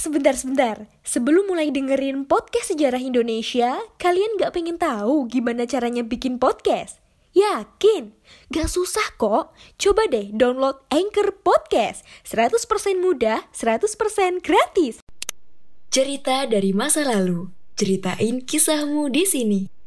sebentar-sebentar. Sebelum mulai dengerin podcast sejarah Indonesia, kalian gak pengen tahu gimana caranya bikin podcast? Yakin? Gak susah kok. Coba deh download Anchor Podcast. 100% mudah, 100% gratis. Cerita dari masa lalu. Ceritain kisahmu di sini.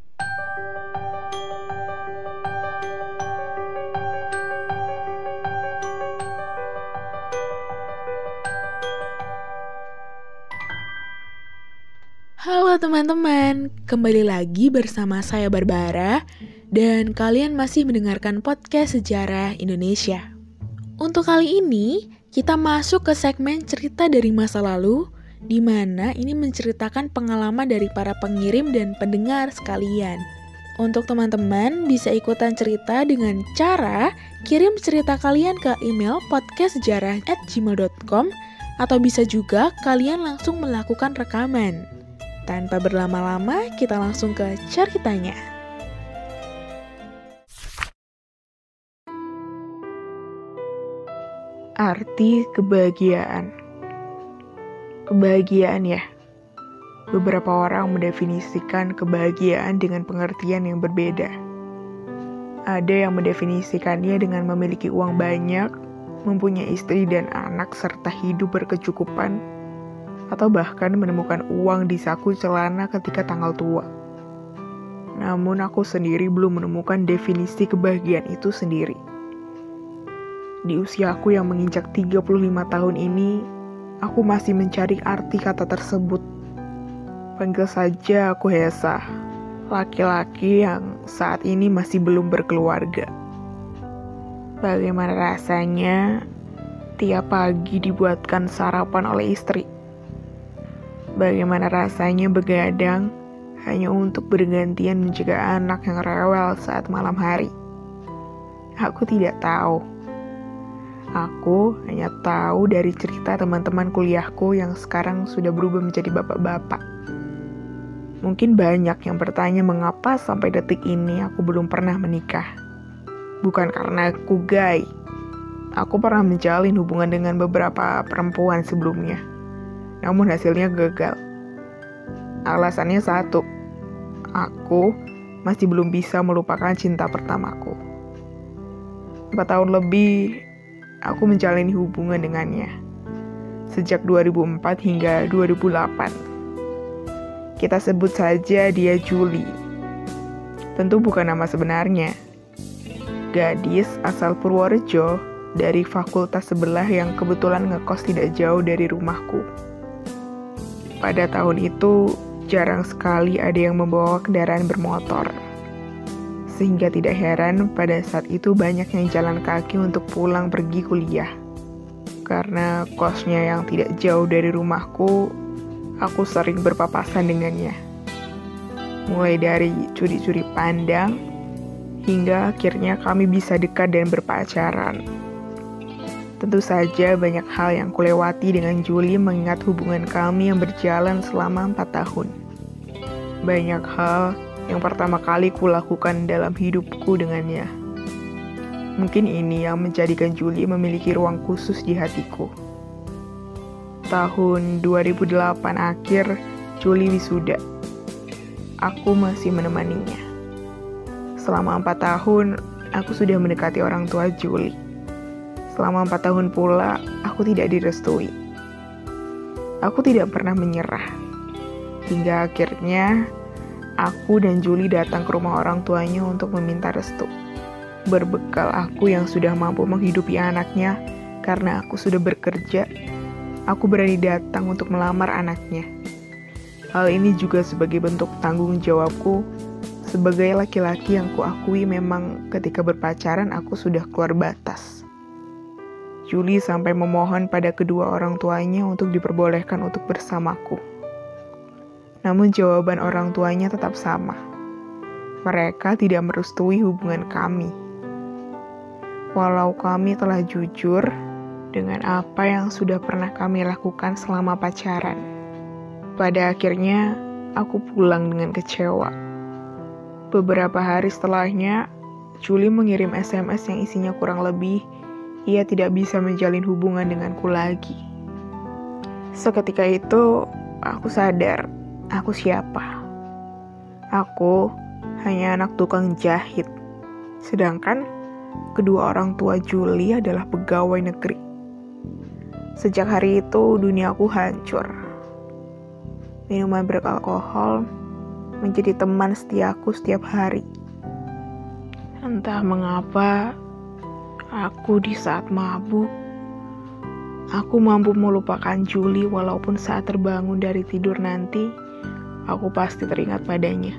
Halo teman-teman, kembali lagi bersama saya Barbara dan kalian masih mendengarkan podcast sejarah Indonesia. Untuk kali ini, kita masuk ke segmen cerita dari masa lalu di mana ini menceritakan pengalaman dari para pengirim dan pendengar sekalian. Untuk teman-teman bisa ikutan cerita dengan cara kirim cerita kalian ke email podcastsejarah@gmail.com atau bisa juga kalian langsung melakukan rekaman. Tanpa berlama-lama, kita langsung ke ceritanya. Arti kebahagiaan Kebahagiaan ya Beberapa orang mendefinisikan kebahagiaan dengan pengertian yang berbeda. Ada yang mendefinisikannya dengan memiliki uang banyak, mempunyai istri dan anak, serta hidup berkecukupan, atau bahkan menemukan uang di saku celana ketika tanggal tua. Namun aku sendiri belum menemukan definisi kebahagiaan itu sendiri. Di usiaku yang menginjak 35 tahun ini, aku masih mencari arti kata tersebut. Panggil saja aku Hesa, laki-laki yang saat ini masih belum berkeluarga. Bagaimana rasanya tiap pagi dibuatkan sarapan oleh istri? Bagaimana rasanya begadang hanya untuk bergantian menjaga anak yang rewel saat malam hari? Aku tidak tahu. Aku hanya tahu dari cerita teman-teman kuliahku yang sekarang sudah berubah menjadi bapak-bapak. Mungkin banyak yang bertanya mengapa sampai detik ini aku belum pernah menikah. Bukan karena aku gay. Aku pernah menjalin hubungan dengan beberapa perempuan sebelumnya namun hasilnya gagal. Alasannya satu, aku masih belum bisa melupakan cinta pertamaku. Empat tahun lebih, aku menjalani hubungan dengannya. Sejak 2004 hingga 2008. Kita sebut saja dia Julie. Tentu bukan nama sebenarnya. Gadis asal Purworejo dari fakultas sebelah yang kebetulan ngekos tidak jauh dari rumahku. Pada tahun itu, jarang sekali ada yang membawa kendaraan bermotor. Sehingga tidak heran pada saat itu banyak yang jalan kaki untuk pulang pergi kuliah. Karena kosnya yang tidak jauh dari rumahku, aku sering berpapasan dengannya. Mulai dari curi-curi pandang, hingga akhirnya kami bisa dekat dan berpacaran. Tentu saja banyak hal yang kulewati dengan Julie mengingat hubungan kami yang berjalan selama empat tahun. Banyak hal yang pertama kali kulakukan dalam hidupku dengannya. Mungkin ini yang menjadikan Julie memiliki ruang khusus di hatiku. Tahun 2008 akhir, Julie wisuda. Aku masih menemaninya. Selama empat tahun, aku sudah mendekati orang tua Julie Selama empat tahun pula, aku tidak direstui. Aku tidak pernah menyerah. Hingga akhirnya, aku dan Julie datang ke rumah orang tuanya untuk meminta restu. Berbekal aku yang sudah mampu menghidupi anaknya, karena aku sudah bekerja, aku berani datang untuk melamar anaknya. Hal ini juga sebagai bentuk tanggung jawabku sebagai laki-laki yang kuakui memang ketika berpacaran aku sudah keluar batas. Julie sampai memohon pada kedua orang tuanya untuk diperbolehkan untuk bersamaku. Namun jawaban orang tuanya tetap sama. Mereka tidak merestui hubungan kami. Walau kami telah jujur dengan apa yang sudah pernah kami lakukan selama pacaran. Pada akhirnya, aku pulang dengan kecewa. Beberapa hari setelahnya, Julie mengirim SMS yang isinya kurang lebih ia tidak bisa menjalin hubungan denganku lagi. Seketika itu, aku sadar aku siapa. Aku hanya anak tukang jahit. Sedangkan kedua orang tua Juli adalah pegawai negeri. Sejak hari itu, duniaku hancur. Minuman beralkohol menjadi teman setiaku setiap hari. Entah mengapa, aku di saat mabuk, aku mampu melupakan Juli walaupun saat terbangun dari tidur nanti, aku pasti teringat padanya.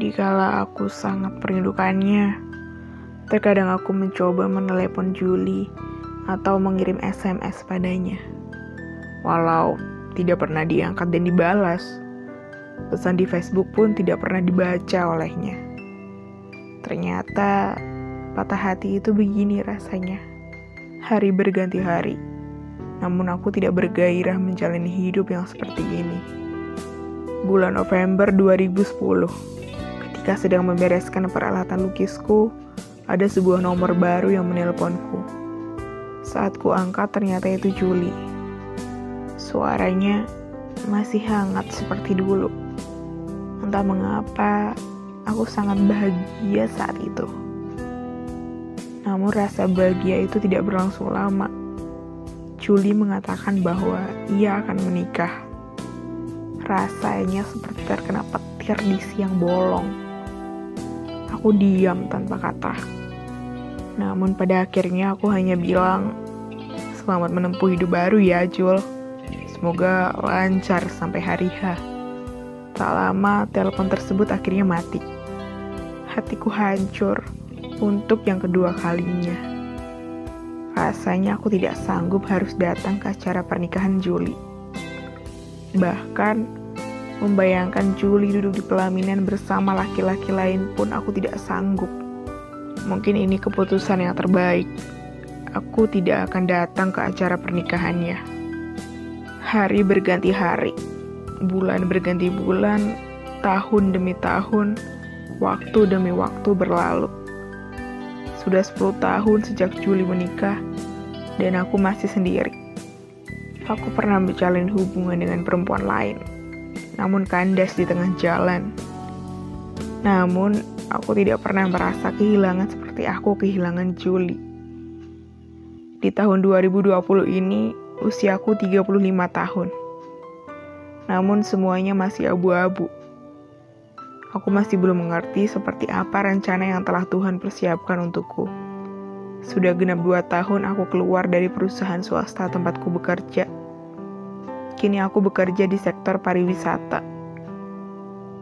Dikala aku sangat merindukannya, terkadang aku mencoba menelepon Juli atau mengirim SMS padanya. Walau tidak pernah diangkat dan dibalas, pesan di Facebook pun tidak pernah dibaca olehnya. Ternyata patah hati itu begini rasanya. Hari berganti hari, namun aku tidak bergairah menjalani hidup yang seperti ini. Bulan November 2010, Ketika sedang membereskan peralatan lukisku, ada sebuah nomor baru yang menelponku. Saat ku angkat ternyata itu Juli. Suaranya masih hangat seperti dulu. Entah mengapa, aku sangat bahagia saat itu. Rasa bahagia itu tidak berlangsung lama. Juli mengatakan bahwa ia akan menikah. Rasanya seperti terkena petir di siang bolong. Aku diam tanpa kata. Namun pada akhirnya aku hanya bilang, selamat menempuh hidup baru ya Jul. Semoga lancar sampai hari H. Tak lama telepon tersebut akhirnya mati. Hatiku hancur untuk yang kedua kalinya. Rasanya aku tidak sanggup harus datang ke acara pernikahan Juli. Bahkan Membayangkan Julie duduk di pelaminan bersama laki-laki lain pun aku tidak sanggup. Mungkin ini keputusan yang terbaik. Aku tidak akan datang ke acara pernikahannya. Hari berganti hari, bulan berganti bulan, tahun demi tahun, waktu demi waktu berlalu. Sudah 10 tahun sejak Juli menikah, dan aku masih sendiri. Aku pernah menjalin hubungan dengan perempuan lain namun kandas di tengah jalan. Namun, aku tidak pernah merasa kehilangan seperti aku kehilangan Juli. Di tahun 2020 ini, usiaku 35 tahun. Namun semuanya masih abu-abu. Aku masih belum mengerti seperti apa rencana yang telah Tuhan persiapkan untukku. Sudah genap dua tahun aku keluar dari perusahaan swasta tempatku bekerja Kini aku bekerja di sektor pariwisata.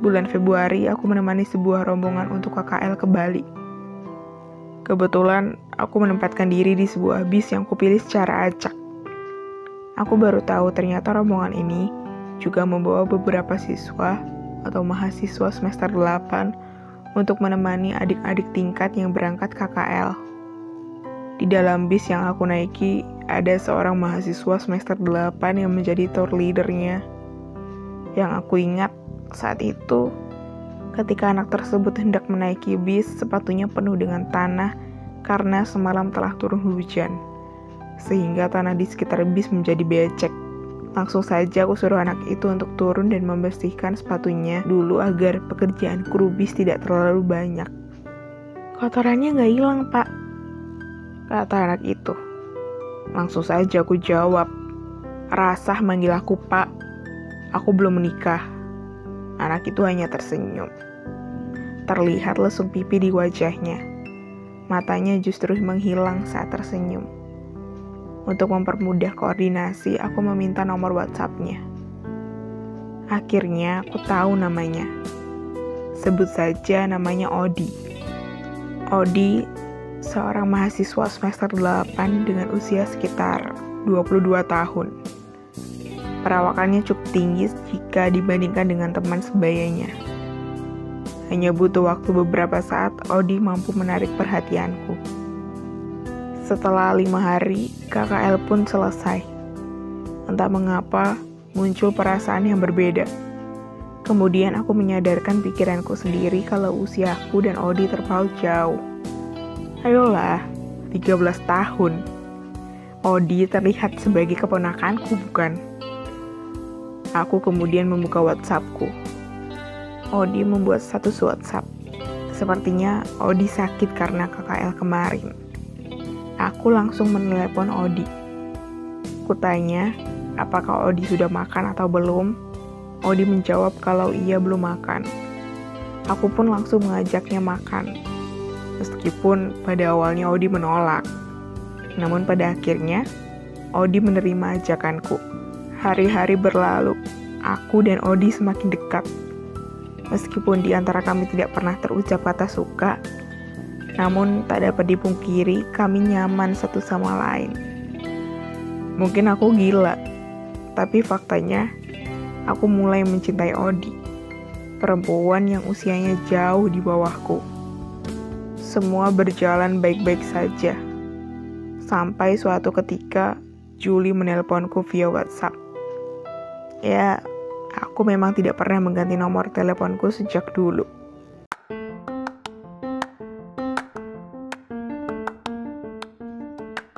Bulan Februari aku menemani sebuah rombongan untuk KKL ke Bali. Kebetulan aku menempatkan diri di sebuah bis yang kupilih secara acak. Aku baru tahu ternyata rombongan ini juga membawa beberapa siswa atau mahasiswa semester 8 untuk menemani adik-adik tingkat yang berangkat KKL. Di dalam bis yang aku naiki, ada seorang mahasiswa semester 8 yang menjadi tour leadernya. Yang aku ingat saat itu, ketika anak tersebut hendak menaiki bis, sepatunya penuh dengan tanah karena semalam telah turun hujan. Sehingga tanah di sekitar bis menjadi becek. Langsung saja aku suruh anak itu untuk turun dan membersihkan sepatunya dulu agar pekerjaan kru bis tidak terlalu banyak. Kotorannya nggak hilang, Pak, kata anak itu. Langsung saja aku jawab. Rasah manggil aku pak. Aku belum menikah. Anak itu hanya tersenyum. Terlihat lesung pipi di wajahnya. Matanya justru menghilang saat tersenyum. Untuk mempermudah koordinasi, aku meminta nomor WhatsApp-nya. Akhirnya aku tahu namanya. Sebut saja namanya Odi. Odi seorang mahasiswa semester 8 dengan usia sekitar 22 tahun. Perawakannya cukup tinggi jika dibandingkan dengan teman sebayanya. Hanya butuh waktu beberapa saat, Odi mampu menarik perhatianku. Setelah lima hari, KKL pun selesai. Entah mengapa, muncul perasaan yang berbeda. Kemudian aku menyadarkan pikiranku sendiri kalau usiaku dan Odi terpaut jauh. Ayolah, 13 tahun. Odi terlihat sebagai keponakanku, bukan? Aku kemudian membuka WhatsAppku. Odi membuat status WhatsApp. Sepertinya Odi sakit karena KKL kemarin. Aku langsung menelepon Odi. Kutanya, apakah Odi sudah makan atau belum? Odi menjawab kalau ia belum makan. Aku pun langsung mengajaknya makan. Meskipun pada awalnya Odi menolak. Namun pada akhirnya, Odi menerima ajakanku. Hari-hari berlalu, aku dan Odi semakin dekat. Meskipun di antara kami tidak pernah terucap kata suka, namun tak dapat dipungkiri kami nyaman satu sama lain. Mungkin aku gila, tapi faktanya aku mulai mencintai Odi, perempuan yang usianya jauh di bawahku. Semua berjalan baik-baik saja Sampai suatu ketika, Julie menelponku via WhatsApp. Ya, aku memang tidak pernah mengganti nomor teleponku sejak dulu.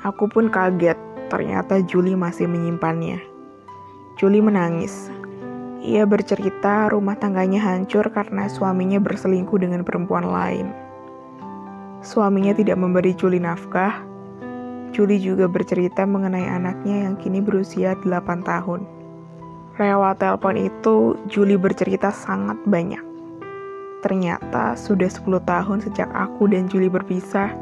Aku pun kaget, ternyata Julie masih menyimpannya. Julie menangis, ia bercerita rumah tangganya hancur karena suaminya berselingkuh dengan perempuan lain. Suaminya tidak memberi Julie nafkah. Julie juga bercerita mengenai anaknya yang kini berusia 8 tahun. Lewat telepon itu, Julie bercerita sangat banyak. Ternyata sudah 10 tahun sejak aku dan Julie berpisah,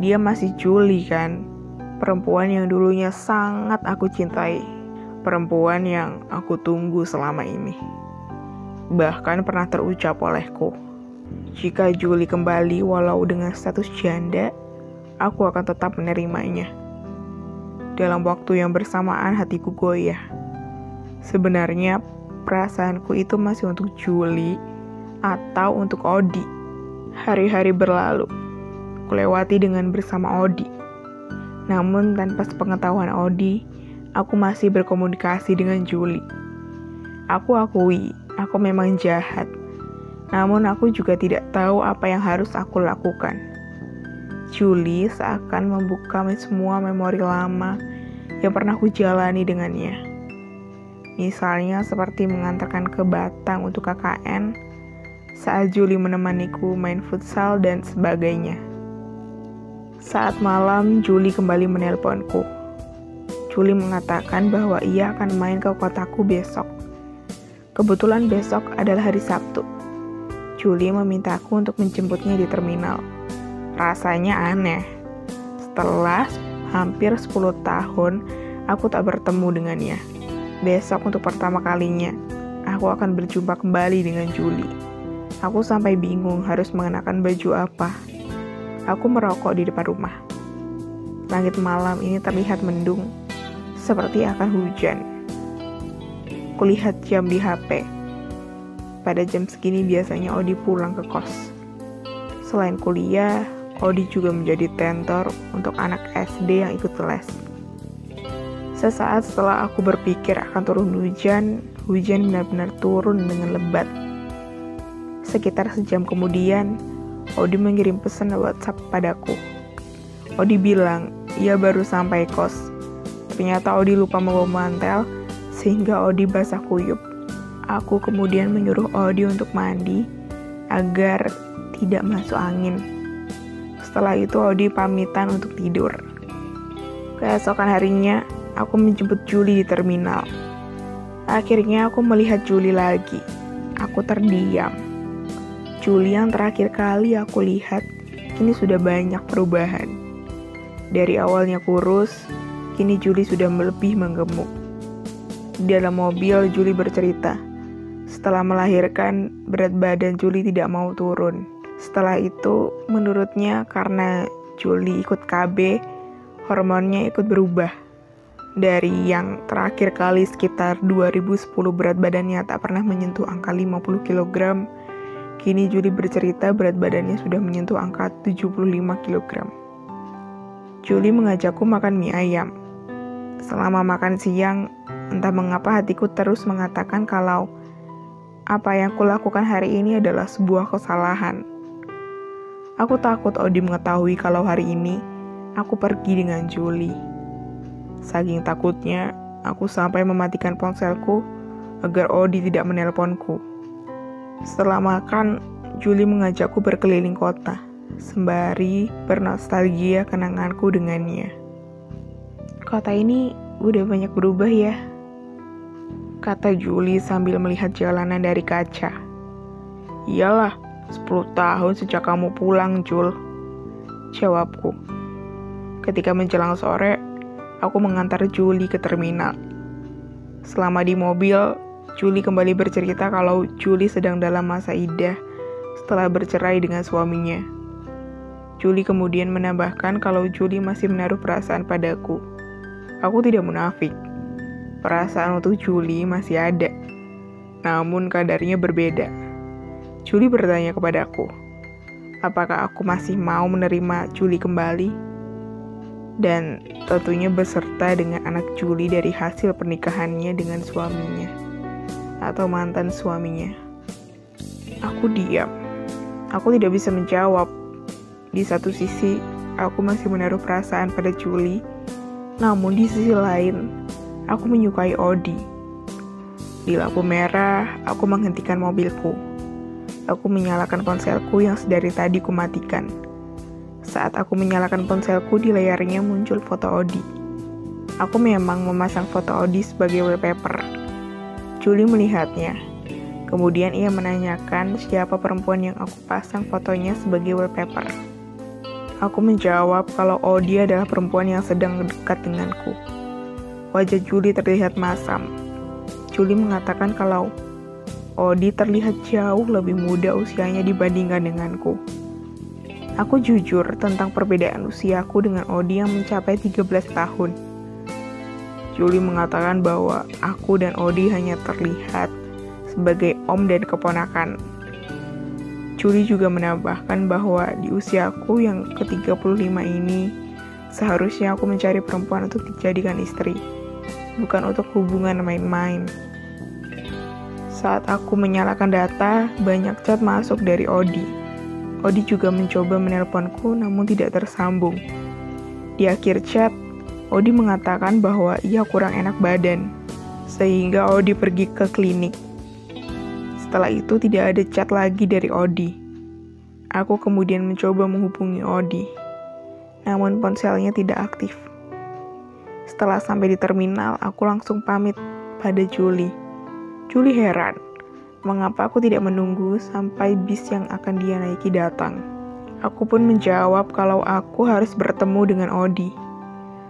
dia masih Julie kan? Perempuan yang dulunya sangat aku cintai perempuan yang aku tunggu selama ini. Bahkan pernah terucap olehku, jika Julie kembali walau dengan status janda, aku akan tetap menerimanya. Dalam waktu yang bersamaan hatiku goyah. Sebenarnya perasaanku itu masih untuk Julie atau untuk Odi. Hari-hari berlalu, kulewati dengan bersama Odi. Namun tanpa sepengetahuan Odi, aku masih berkomunikasi dengan Julie. Aku akui, aku memang jahat. Namun aku juga tidak tahu apa yang harus aku lakukan. Julie seakan membuka semua memori lama yang pernah aku jalani dengannya. Misalnya seperti mengantarkan ke Batang untuk KKN, saat Julie menemaniku main futsal dan sebagainya. Saat malam, Julie kembali menelponku. Julie mengatakan bahwa ia akan main ke kotaku besok. Kebetulan besok adalah hari Sabtu. Julie memintaku untuk menjemputnya di terminal. Rasanya aneh. Setelah hampir 10 tahun, aku tak bertemu dengannya. Besok untuk pertama kalinya, aku akan berjumpa kembali dengan Julie. Aku sampai bingung harus mengenakan baju apa. Aku merokok di depan rumah. Langit malam ini terlihat mendung, seperti akan hujan. Kulihat jam di HP. Pada jam segini biasanya Odi pulang ke kos. Selain kuliah, Odi juga menjadi tentor untuk anak SD yang ikut les. Sesaat setelah aku berpikir akan turun hujan, hujan benar-benar turun dengan lebat. Sekitar sejam kemudian, Odi mengirim pesan WhatsApp padaku. Odi bilang, ia baru sampai kos Ternyata Odi lupa membawa mantel, sehingga Odi basah kuyup. Aku kemudian menyuruh Odi untuk mandi agar tidak masuk angin. Setelah itu Odi pamitan untuk tidur. Keesokan harinya, aku menjemput Julie di terminal. Akhirnya aku melihat Julie lagi. Aku terdiam. Julie yang terakhir kali aku lihat, kini sudah banyak perubahan. Dari awalnya kurus, Kini Julie sudah lebih menggemuk. Di dalam mobil, Julie bercerita. Setelah melahirkan, berat badan Julie tidak mau turun. Setelah itu, menurutnya karena Juli ikut KB, hormonnya ikut berubah. Dari yang terakhir kali sekitar 2010 berat badannya tak pernah menyentuh angka 50 kg, kini Juli bercerita berat badannya sudah menyentuh angka 75 kg. Juli mengajakku makan mie ayam. Selama makan siang, entah mengapa hatiku terus mengatakan kalau apa yang kulakukan hari ini adalah sebuah kesalahan. Aku takut Odi mengetahui kalau hari ini aku pergi dengan Julie. Saking takutnya, aku sampai mematikan ponselku agar Odi tidak menelponku. Setelah makan, Julie mengajakku berkeliling kota, sembari bernostalgia kenanganku dengannya. Kota ini udah banyak berubah ya, kata Julie sambil melihat jalanan dari kaca. Iyalah, 10 tahun sejak kamu pulang, Jul. Jawabku. Ketika menjelang sore, aku mengantar Julie ke terminal. Selama di mobil, Julie kembali bercerita kalau Julie sedang dalam masa idah setelah bercerai dengan suaminya. Julie kemudian menambahkan kalau Julie masih menaruh perasaan padaku. Aku tidak munafik. Perasaan untuk Julie masih ada, namun kadarnya berbeda. Julie bertanya kepadaku, apakah aku masih mau menerima Julie kembali? Dan tentunya beserta dengan anak Julie dari hasil pernikahannya dengan suaminya atau mantan suaminya. Aku diam. Aku tidak bisa menjawab. Di satu sisi, aku masih menaruh perasaan pada Julie, namun di sisi lain, Aku menyukai Odi. Di lampu merah, aku menghentikan mobilku. Aku menyalakan ponselku yang sedari tadi kumatikan. Saat aku menyalakan ponselku, di layarnya muncul foto Odi. Aku memang memasang foto Odi sebagai wallpaper. Julie melihatnya. Kemudian ia menanyakan siapa perempuan yang aku pasang fotonya sebagai wallpaper. Aku menjawab kalau Odi adalah perempuan yang sedang dekat denganku. Wajah Julie terlihat masam. Julie mengatakan kalau Odi terlihat jauh lebih muda usianya dibandingkan denganku. Aku jujur tentang perbedaan usiaku dengan Odi yang mencapai 13 tahun. Julie mengatakan bahwa aku dan Odi hanya terlihat sebagai om dan keponakan. Julie juga menambahkan bahwa di usiaku yang ke-35 ini, seharusnya aku mencari perempuan untuk dijadikan istri bukan untuk hubungan main-main. Saat aku menyalakan data, banyak chat masuk dari Odi. Odi juga mencoba menelponku namun tidak tersambung. Di akhir chat, Odi mengatakan bahwa ia kurang enak badan, sehingga Odi pergi ke klinik. Setelah itu tidak ada chat lagi dari Odi. Aku kemudian mencoba menghubungi Odi, namun ponselnya tidak aktif. Setelah sampai di terminal, aku langsung pamit pada Julie. Julie heran, mengapa aku tidak menunggu sampai bis yang akan dia naiki datang. Aku pun menjawab kalau aku harus bertemu dengan Odi.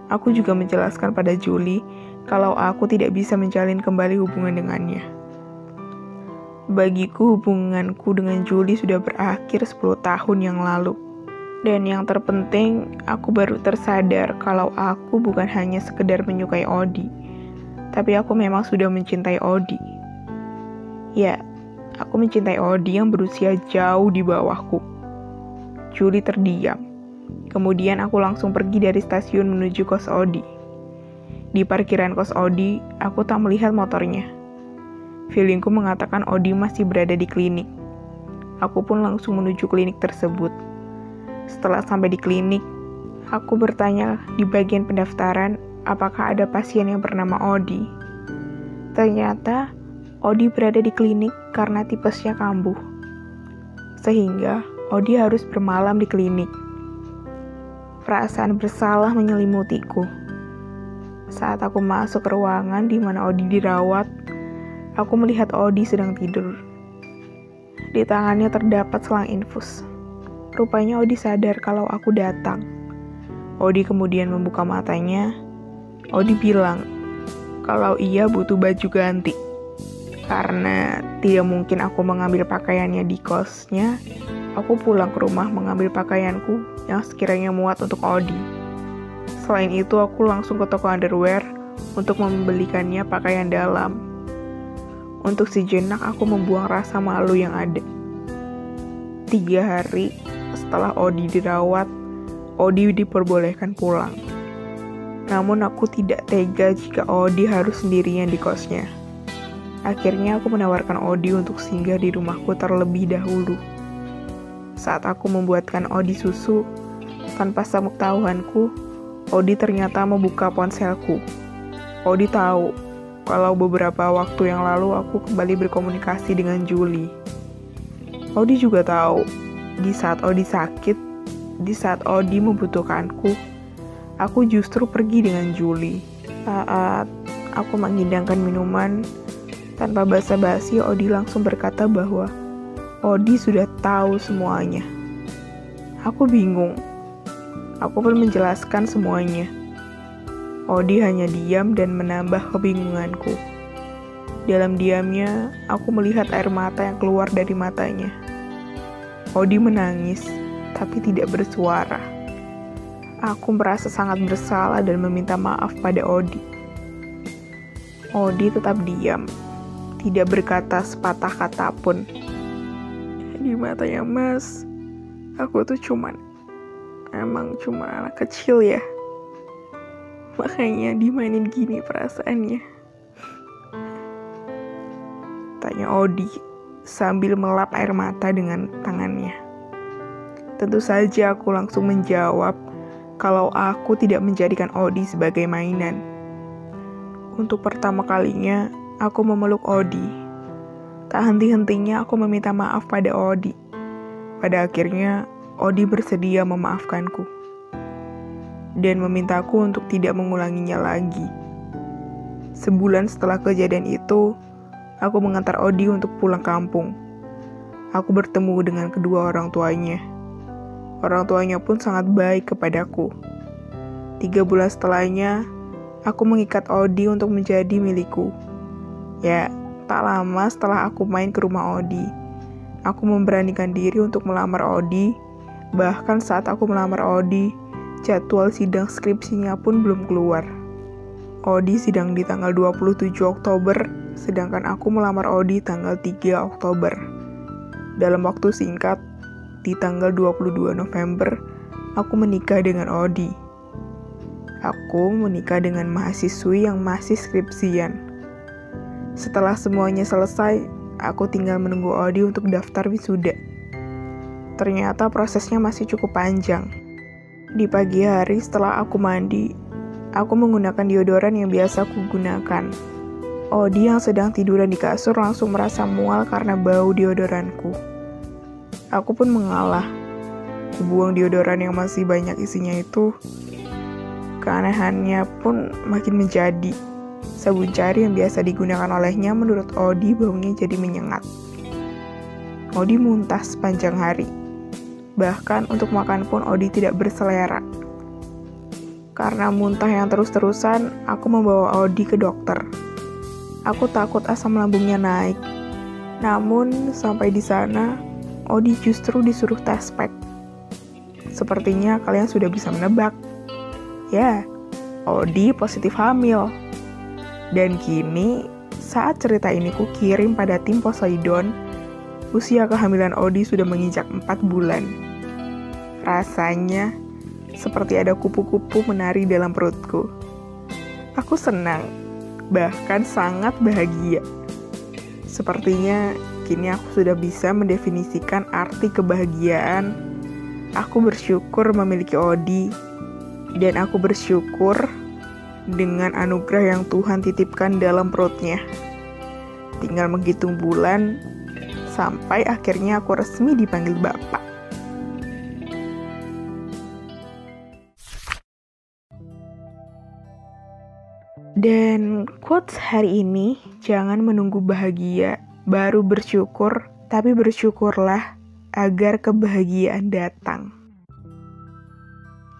Aku juga menjelaskan pada Julie kalau aku tidak bisa menjalin kembali hubungan dengannya. Bagiku hubunganku dengan Julie sudah berakhir 10 tahun yang lalu. Dan yang terpenting, aku baru tersadar kalau aku bukan hanya sekedar menyukai Odi, tapi aku memang sudah mencintai Odi. Ya, aku mencintai Odi yang berusia jauh di bawahku. Julie terdiam. Kemudian aku langsung pergi dari stasiun menuju kos Odi. Di parkiran kos Odi, aku tak melihat motornya. Feelingku mengatakan Odi masih berada di klinik. Aku pun langsung menuju klinik tersebut. Setelah sampai di klinik, aku bertanya di bagian pendaftaran apakah ada pasien yang bernama Odi. Ternyata Odi berada di klinik karena tipesnya kambuh. Sehingga Odi harus bermalam di klinik. Perasaan bersalah menyelimutiku. Saat aku masuk ke ruangan di mana Odi dirawat, aku melihat Odi sedang tidur. Di tangannya terdapat selang infus. Rupanya Odi sadar kalau aku datang. Odi kemudian membuka matanya. Odi bilang kalau ia butuh baju ganti. Karena tidak mungkin aku mengambil pakaiannya di kosnya, Aku pulang ke rumah mengambil pakaianku yang sekiranya muat untuk Odi. Selain itu, aku langsung ke toko underwear untuk membelikannya pakaian dalam. Untuk sejenak aku membuang rasa malu yang ada. Tiga hari setelah Odi dirawat, Odi diperbolehkan pulang. Namun aku tidak tega jika Odi harus sendirian di kosnya. Akhirnya aku menawarkan Odi untuk singgah di rumahku terlebih dahulu. Saat aku membuatkan Odi susu, tanpa tahuanku, Odi ternyata membuka ponselku. Odi tahu kalau beberapa waktu yang lalu aku kembali berkomunikasi dengan Julie. Odi juga tahu, di saat Odi sakit, di saat Odi membutuhkanku, aku justru pergi dengan Julie. Saat aku mengidangkan minuman, tanpa basa-basi Odi langsung berkata bahwa Odi sudah tahu semuanya. Aku bingung. Aku pun menjelaskan semuanya. Odi hanya diam dan menambah kebingunganku. Dalam diamnya, aku melihat air mata yang keluar dari matanya. Odi menangis, tapi tidak bersuara. Aku merasa sangat bersalah dan meminta maaf pada Odi. Odi tetap diam, tidak berkata sepatah kata pun. Di matanya Mas, aku tuh cuman emang cuma anak kecil ya. Makanya dimainin gini perasaannya. Tanya Odi sambil melap air mata dengan tangannya. Tentu saja aku langsung menjawab kalau aku tidak menjadikan Odi sebagai mainan. Untuk pertama kalinya, aku memeluk Odi. Tak henti-hentinya aku meminta maaf pada Odi. Pada akhirnya, Odi bersedia memaafkanku. Dan memintaku untuk tidak mengulanginya lagi. Sebulan setelah kejadian itu, aku mengantar Odi untuk pulang kampung. Aku bertemu dengan kedua orang tuanya. Orang tuanya pun sangat baik kepadaku. Tiga bulan setelahnya, aku mengikat Odi untuk menjadi milikku. Ya, tak lama setelah aku main ke rumah Odi, aku memberanikan diri untuk melamar Odi. Bahkan saat aku melamar Odi, jadwal sidang skripsinya pun belum keluar. Odi sidang di tanggal 27 Oktober, sedangkan aku melamar Odi tanggal 3 Oktober. Dalam waktu singkat, di tanggal 22 November, aku menikah dengan Odi. Aku menikah dengan mahasiswi yang masih skripsian. Setelah semuanya selesai, aku tinggal menunggu Odi untuk daftar wisuda. Ternyata prosesnya masih cukup panjang. Di pagi hari setelah aku mandi, aku menggunakan deodoran yang biasa aku gunakan. Odi yang sedang tiduran di kasur langsung merasa mual karena bau deodoranku. Aku pun mengalah. Kubuang deodoran yang masih banyak isinya itu. Keanehannya pun makin menjadi. Sabun cari yang biasa digunakan olehnya menurut Odi baunya jadi menyengat. Odi muntah sepanjang hari. Bahkan untuk makan pun Odi tidak berselera. Karena muntah yang terus-terusan, aku membawa Odi ke dokter. Aku takut asam lambungnya naik. Namun, sampai di sana, Odi justru disuruh tes pack. Sepertinya kalian sudah bisa menebak. Ya, Odi positif hamil. Dan kini, saat cerita ini ku kirim pada tim Poseidon, usia kehamilan Odi sudah menginjak 4 bulan. Rasanya seperti ada kupu-kupu menari dalam perutku. Aku senang, bahkan sangat bahagia. Sepertinya Kini aku sudah bisa mendefinisikan arti kebahagiaan. Aku bersyukur memiliki Odi, dan aku bersyukur dengan anugerah yang Tuhan titipkan dalam perutnya. Tinggal menghitung bulan sampai akhirnya aku resmi dipanggil Bapak. Dan quotes hari ini, jangan menunggu bahagia baru bersyukur, tapi bersyukurlah agar kebahagiaan datang.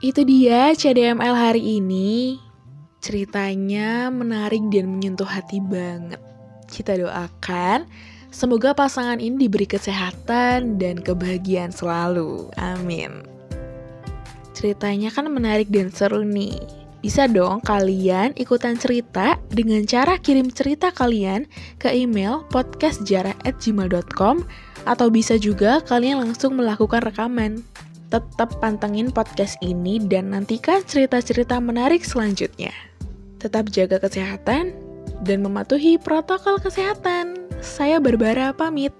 Itu dia CDML hari ini. Ceritanya menarik dan menyentuh hati banget. Kita doakan Semoga pasangan ini diberi kesehatan dan kebahagiaan selalu. Amin. Ceritanya kan menarik dan seru nih. Bisa dong kalian ikutan cerita dengan cara kirim cerita kalian ke email podcastjarah@gmail.com atau bisa juga kalian langsung melakukan rekaman. Tetap pantengin podcast ini dan nantikan cerita-cerita menarik selanjutnya. Tetap jaga kesehatan dan mematuhi protokol kesehatan. Saya Barbara pamit.